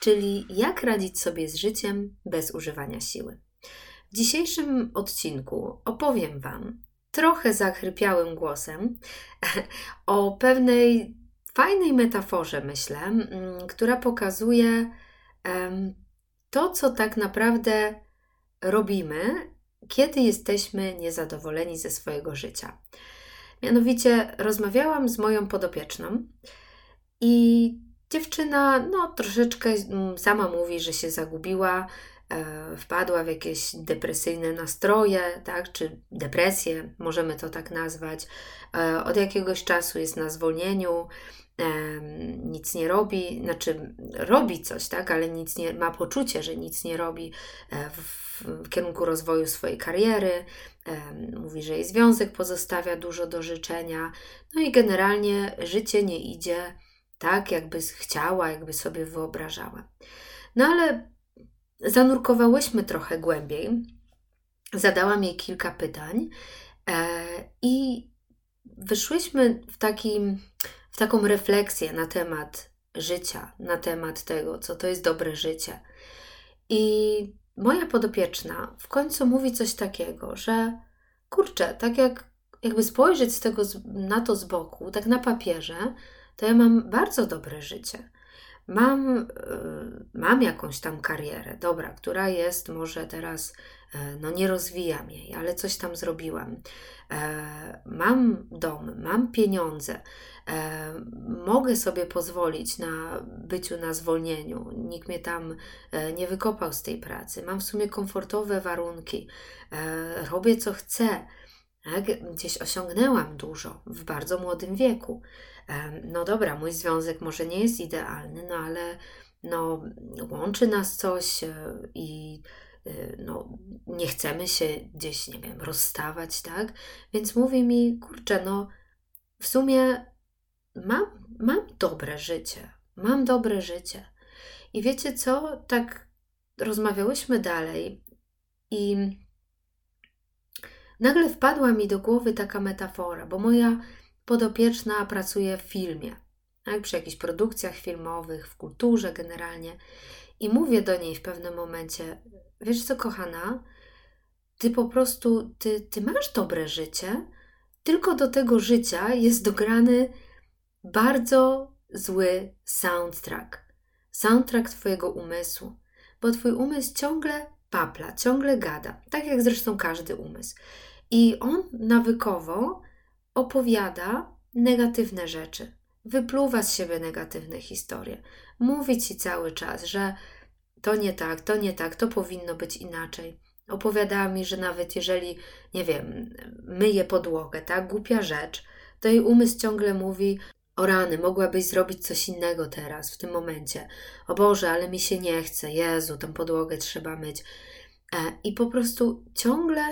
Czyli jak radzić sobie z życiem bez używania siły. W dzisiejszym odcinku opowiem Wam trochę zachrypiałym głosem o pewnej fajnej metaforze, myślę, mm, która pokazuje to, co tak naprawdę robimy, kiedy jesteśmy niezadowoleni ze swojego życia. Mianowicie rozmawiałam z moją podopieczną i dziewczyna, no troszeczkę mm, sama mówi, że się zagubiła, e, wpadła w jakieś depresyjne nastroje, tak, czy depresję, możemy to tak nazwać. E, od jakiegoś czasu jest na zwolnieniu, e, nic nie robi, znaczy robi coś, tak, ale nic nie, ma poczucie, że nic nie robi e, w, w kierunku rozwoju swojej kariery. Mówi, że jej związek pozostawia dużo do życzenia. No i generalnie życie nie idzie tak, jakby chciała, jakby sobie wyobrażała. No ale zanurkowałyśmy trochę głębiej. Zadałam jej kilka pytań e, i wyszłyśmy w, takim, w taką refleksję na temat życia, na temat tego, co to jest dobre życie. I moja podopieczna w końcu mówi coś takiego, że kurczę, tak jak jakby spojrzeć z tego, na to z boku, tak na papierze, to ja mam bardzo dobre życie. Mam, e, mam jakąś tam karierę, dobra, która jest może teraz, e, no nie rozwijam jej, ale coś tam zrobiłam. E, mam dom, mam pieniądze, mogę sobie pozwolić na byciu na zwolnieniu. Nikt mnie tam nie wykopał z tej pracy. Mam w sumie komfortowe warunki, robię co chcę. Tak? Gdzieś osiągnęłam dużo w bardzo młodym wieku no dobra, mój związek może nie jest idealny, no ale no, łączy nas coś e, i e, no, nie chcemy się gdzieś, nie wiem, rozstawać, tak? Więc mówi mi, kurczę, no w sumie mam, mam dobre życie, mam dobre życie. I wiecie co? Tak rozmawiałyśmy dalej i nagle wpadła mi do głowy taka metafora, bo moja podopieczna pracuje w filmie, tak, przy jakichś produkcjach filmowych, w kulturze generalnie. I mówię do niej w pewnym momencie: Wiesz co, kochana, ty po prostu, ty, ty masz dobre życie, tylko do tego życia jest dograny bardzo zły soundtrack. Soundtrack Twojego umysłu, bo Twój umysł ciągle papla, ciągle gada, tak jak zresztą każdy umysł. I on nawykowo opowiada negatywne rzeczy, wypluwa z siebie negatywne historie, mówi ci cały czas, że to nie tak, to nie tak, to powinno być inaczej. Opowiadała mi, że nawet jeżeli, nie wiem, myje podłogę, tak, głupia rzecz, to jej umysł ciągle mówi: O rany, mogłabyś zrobić coś innego teraz, w tym momencie. O Boże, ale mi się nie chce, Jezu, tą podłogę trzeba myć. E, I po prostu ciągle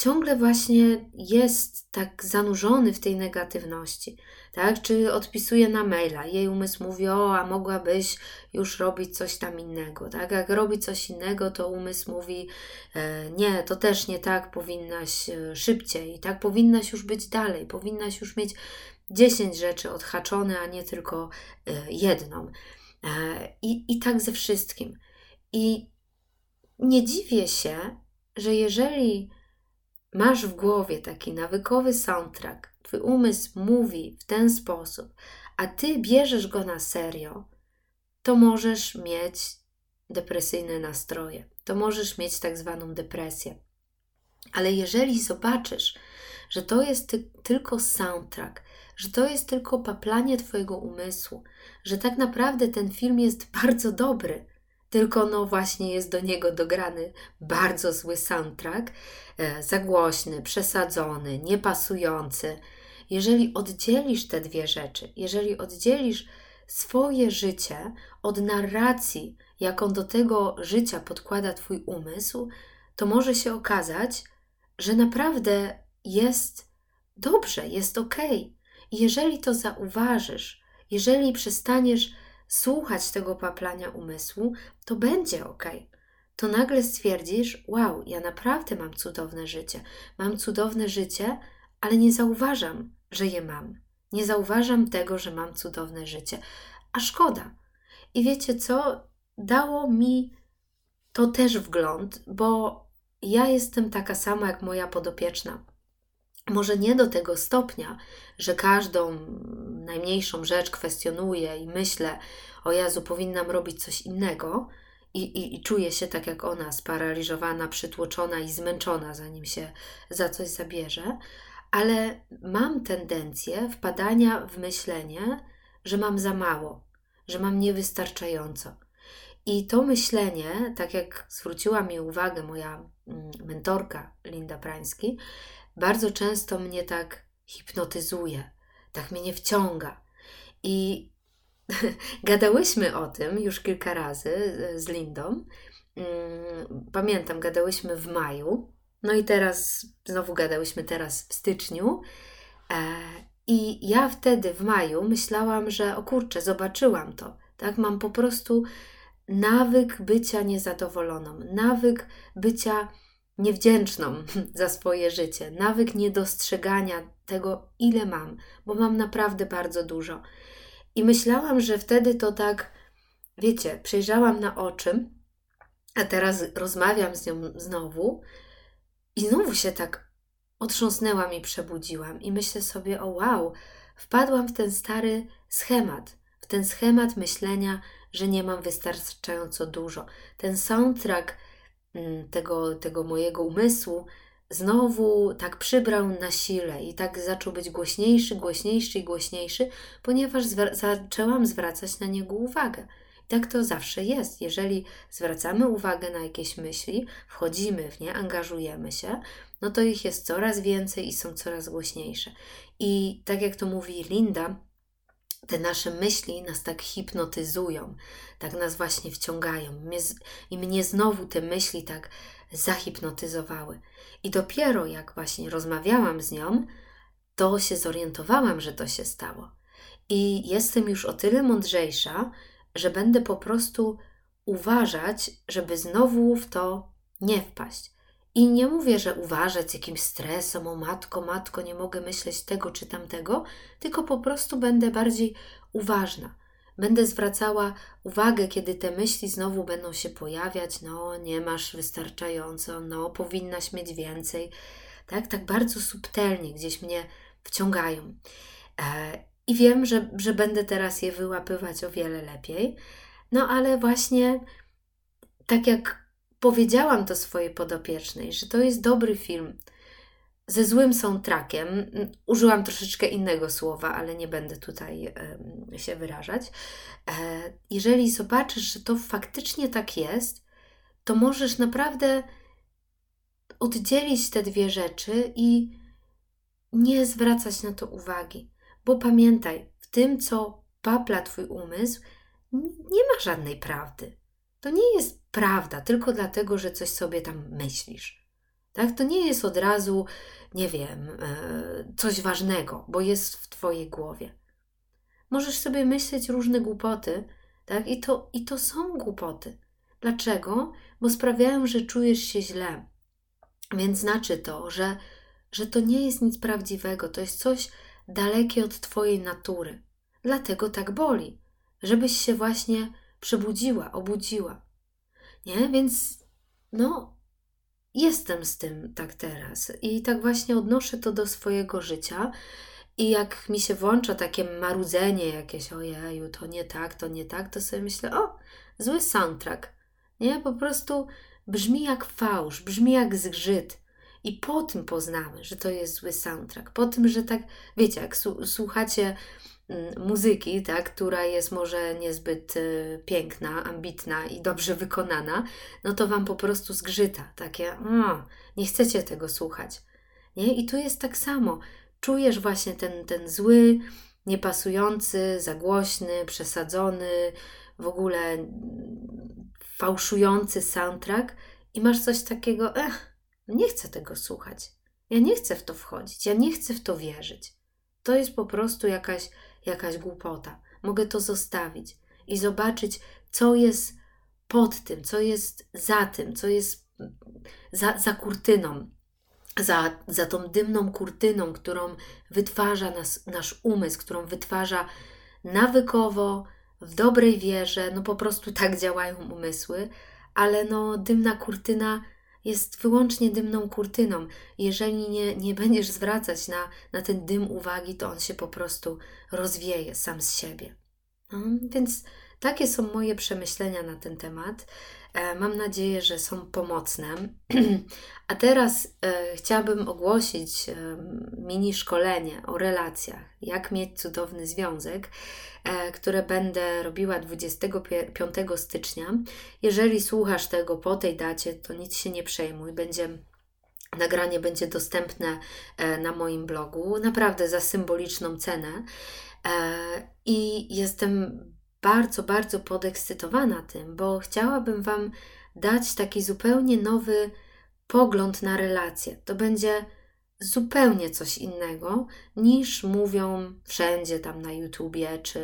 ciągle właśnie jest tak zanurzony w tej negatywności, tak? Czy odpisuje na maila, jej umysł mówi, o, a mogłabyś już robić coś tam innego, tak? Jak robi coś innego, to umysł mówi, e, nie, to też nie tak, powinnaś e, szybciej, tak? Powinnaś już być dalej, powinnaś już mieć 10 rzeczy odhaczone, a nie tylko e, jedną. I, I tak ze wszystkim. I nie dziwię się, że jeżeli masz w głowie taki nawykowy soundtrack, twój umysł mówi w ten sposób, a ty bierzesz go na serio, to możesz mieć depresyjne nastroje, to możesz mieć tak zwaną depresję. Ale jeżeli zobaczysz, że to jest ty tylko soundtrack, że to jest tylko paplanie Twojego umysłu, że tak naprawdę ten film jest bardzo dobry, tylko no właśnie jest do niego dograny bardzo zły soundtrack, e, za głośny, przesadzony, niepasujący. Jeżeli oddzielisz te dwie rzeczy, jeżeli oddzielisz swoje życie od narracji, jaką do tego życia podkłada Twój umysł, to może się okazać, że naprawdę jest dobrze, jest ok. I jeżeli to zauważysz, jeżeli przestaniesz słuchać tego paplania umysłu, to będzie ok. To nagle stwierdzisz: Wow, ja naprawdę mam cudowne życie. Mam cudowne życie, ale nie zauważam, że je mam. Nie zauważam tego, że mam cudowne życie. A szkoda, I wiecie co? Dało mi to też wgląd, bo ja jestem taka sama jak moja podopieczna. Może nie do tego stopnia, że każdą najmniejszą rzecz kwestionuję i myślę, o Jezu, powinnam robić coś innego, i, i, i czuję się tak jak ona, sparaliżowana, przytłoczona i zmęczona, zanim się za coś zabierze, ale mam tendencję wpadania w myślenie, że mam za mało, że mam niewystarczająco. I to myślenie, tak jak zwróciła mi uwagę moja mm, mentorka Linda Prański, bardzo często mnie tak hipnotyzuje, tak mnie wciąga. I gadałyśmy o tym już kilka razy z Lindą. Mm, pamiętam, gadałyśmy w maju, no i teraz znowu gadałyśmy teraz w styczniu. E, I ja wtedy w maju myślałam, że o kurczę, zobaczyłam to. Tak, mam po prostu nawyk bycia niezadowoloną, nawyk bycia niewdzięczną za swoje życie, nawyk niedostrzegania tego, ile mam, bo mam naprawdę bardzo dużo. I myślałam, że wtedy to tak, wiecie, przejrzałam na oczy, a teraz rozmawiam z nią znowu i znowu się tak otrząsnęłam i przebudziłam. I myślę sobie, o wow, wpadłam w ten stary schemat, w ten schemat myślenia, że nie mam wystarczająco dużo. Ten soundtrack tego, tego mojego umysłu znowu tak przybrał na sile i tak zaczął być głośniejszy, głośniejszy i głośniejszy, ponieważ zaczęłam zwracać na niego uwagę. I tak to zawsze jest. Jeżeli zwracamy uwagę na jakieś myśli, wchodzimy w nie, angażujemy się, no to ich jest coraz więcej i są coraz głośniejsze. I tak jak to mówi Linda, te nasze myśli nas tak hipnotyzują, tak nas właśnie wciągają. I mnie znowu te myśli tak zahipnotyzowały. I dopiero jak właśnie rozmawiałam z nią, to się zorientowałam, że to się stało. I jestem już o tyle mądrzejsza, że będę po prostu uważać, żeby znowu w to nie wpaść. I nie mówię, że uważać jakimś stresem, o matko, matko, nie mogę myśleć tego czy tamtego, tylko po prostu będę bardziej uważna. Będę zwracała uwagę, kiedy te myśli znowu będą się pojawiać, no nie masz wystarczająco, no powinnaś mieć więcej. Tak, tak bardzo subtelnie gdzieś mnie wciągają. E, I wiem, że, że będę teraz je wyłapywać o wiele lepiej. No ale właśnie tak jak powiedziałam to swojej podopiecznej, że to jest dobry film, ze złym soundtrackiem. Użyłam troszeczkę innego słowa, ale nie będę tutaj się wyrażać. E, jeżeli zobaczysz, że to faktycznie tak jest, to możesz naprawdę oddzielić te dwie rzeczy i nie zwracać na to uwagi. Bo pamiętaj, w tym, co papla Twój umysł, nie ma żadnej prawdy. To nie jest prawda tylko dlatego, że coś sobie tam myślisz. Tak? To nie jest od razu nie wiem, e, coś ważnego, bo jest w Twojej głowie. Możesz sobie myśleć różne głupoty, tak? I to, I to są głupoty. Dlaczego? Bo sprawiają, że czujesz się źle. Więc znaczy to, że, że to nie jest nic prawdziwego, to jest coś dalekie od Twojej natury. Dlatego tak boli, żebyś się właśnie przebudziła, obudziła. Nie? Więc no, jestem z tym tak teraz i tak właśnie odnoszę to do swojego życia. I jak mi się włącza takie marudzenie jakieś, ojeju, to nie tak, to nie tak, to sobie myślę, o, zły soundtrack. Nie, po prostu brzmi jak fałsz, brzmi jak zgrzyt. I po tym poznamy, że to jest zły soundtrack. Po tym, że tak, wiecie, jak słuchacie muzyki, tak, która jest może niezbyt y, piękna, ambitna i dobrze wykonana, no to wam po prostu zgrzyta. Takie, o, nie chcecie tego słuchać. Nie? I tu jest tak samo. Czujesz właśnie ten, ten zły, niepasujący, zagłośny, przesadzony, w ogóle mm, fałszujący soundtrack i masz coś takiego, ech, nie chcę tego słuchać. Ja nie chcę w to wchodzić, ja nie chcę w to wierzyć. To jest po prostu jakaś jakaś głupota. Mogę to zostawić i zobaczyć, co jest pod tym, co jest za tym, co jest za, za kurtyną, za, za tą dymną kurtyną, którą wytwarza nas, nasz umysł, którą wytwarza nawykowo, w dobrej wierze, no po prostu tak działają umysły, ale no dymna kurtyna jest wyłącznie dymną kurtyną. Jeżeli nie, nie będziesz zwracać na, na ten dym uwagi, to on się po prostu rozwieje sam z siebie. No, więc takie są moje przemyślenia na ten temat. E, mam nadzieję, że są pomocne. A teraz e, chciałabym ogłosić e, mini szkolenie o relacjach, jak mieć cudowny związek, które będę robiła 25 stycznia. Jeżeli słuchasz tego po tej dacie, to nic się nie przejmuj. Będzie Nagranie będzie dostępne na moim blogu, naprawdę za symboliczną cenę. I jestem bardzo, bardzo podekscytowana tym, bo chciałabym Wam dać taki zupełnie nowy pogląd na relacje. To będzie zupełnie coś innego niż mówią wszędzie tam na YouTubie, czy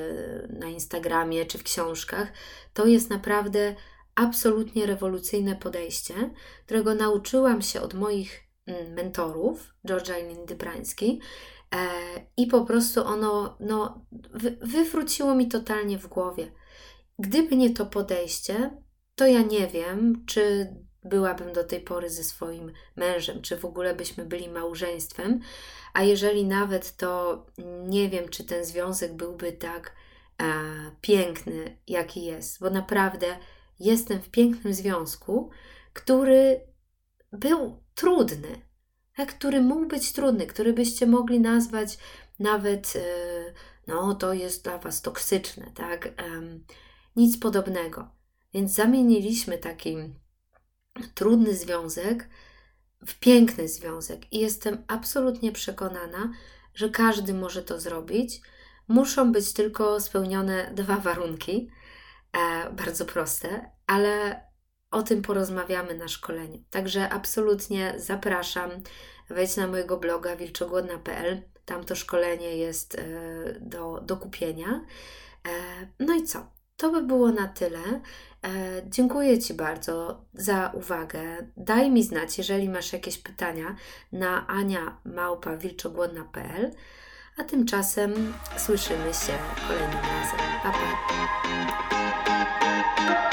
na Instagramie, czy w książkach. To jest naprawdę absolutnie rewolucyjne podejście, którego nauczyłam się od moich mentorów, Georgia i Lindy Brańskiej, E, I po prostu ono no, wywróciło mi totalnie w głowie. Gdyby nie to podejście, to ja nie wiem, czy byłabym do tej pory ze swoim mężem, czy w ogóle byśmy byli małżeństwem, a jeżeli nawet, to nie wiem, czy ten związek byłby tak e, piękny, jaki jest, bo naprawdę jestem w pięknym związku, który był trudny, który mógł być trudny, który byście mogli nazwać nawet, e, no to jest dla Was toksyczne, tak? Nic podobnego. Więc zamieniliśmy taki trudny związek w piękny związek i jestem absolutnie przekonana, że każdy może to zrobić. Muszą być tylko spełnione dwa warunki, e, bardzo proste, ale o tym porozmawiamy na szkoleniu. Także absolutnie zapraszam. Wejdź na mojego bloga wilczogłodna.pl. Tam to szkolenie jest e, do, do kupienia. E, no i co? To by było na tyle. E, dziękuję Ci bardzo za uwagę. Daj mi znać, jeżeli masz jakieś pytania na aniamałpa.wilczogłodna.pl. A tymczasem słyszymy się kolejnym razem. Pa, pa. Música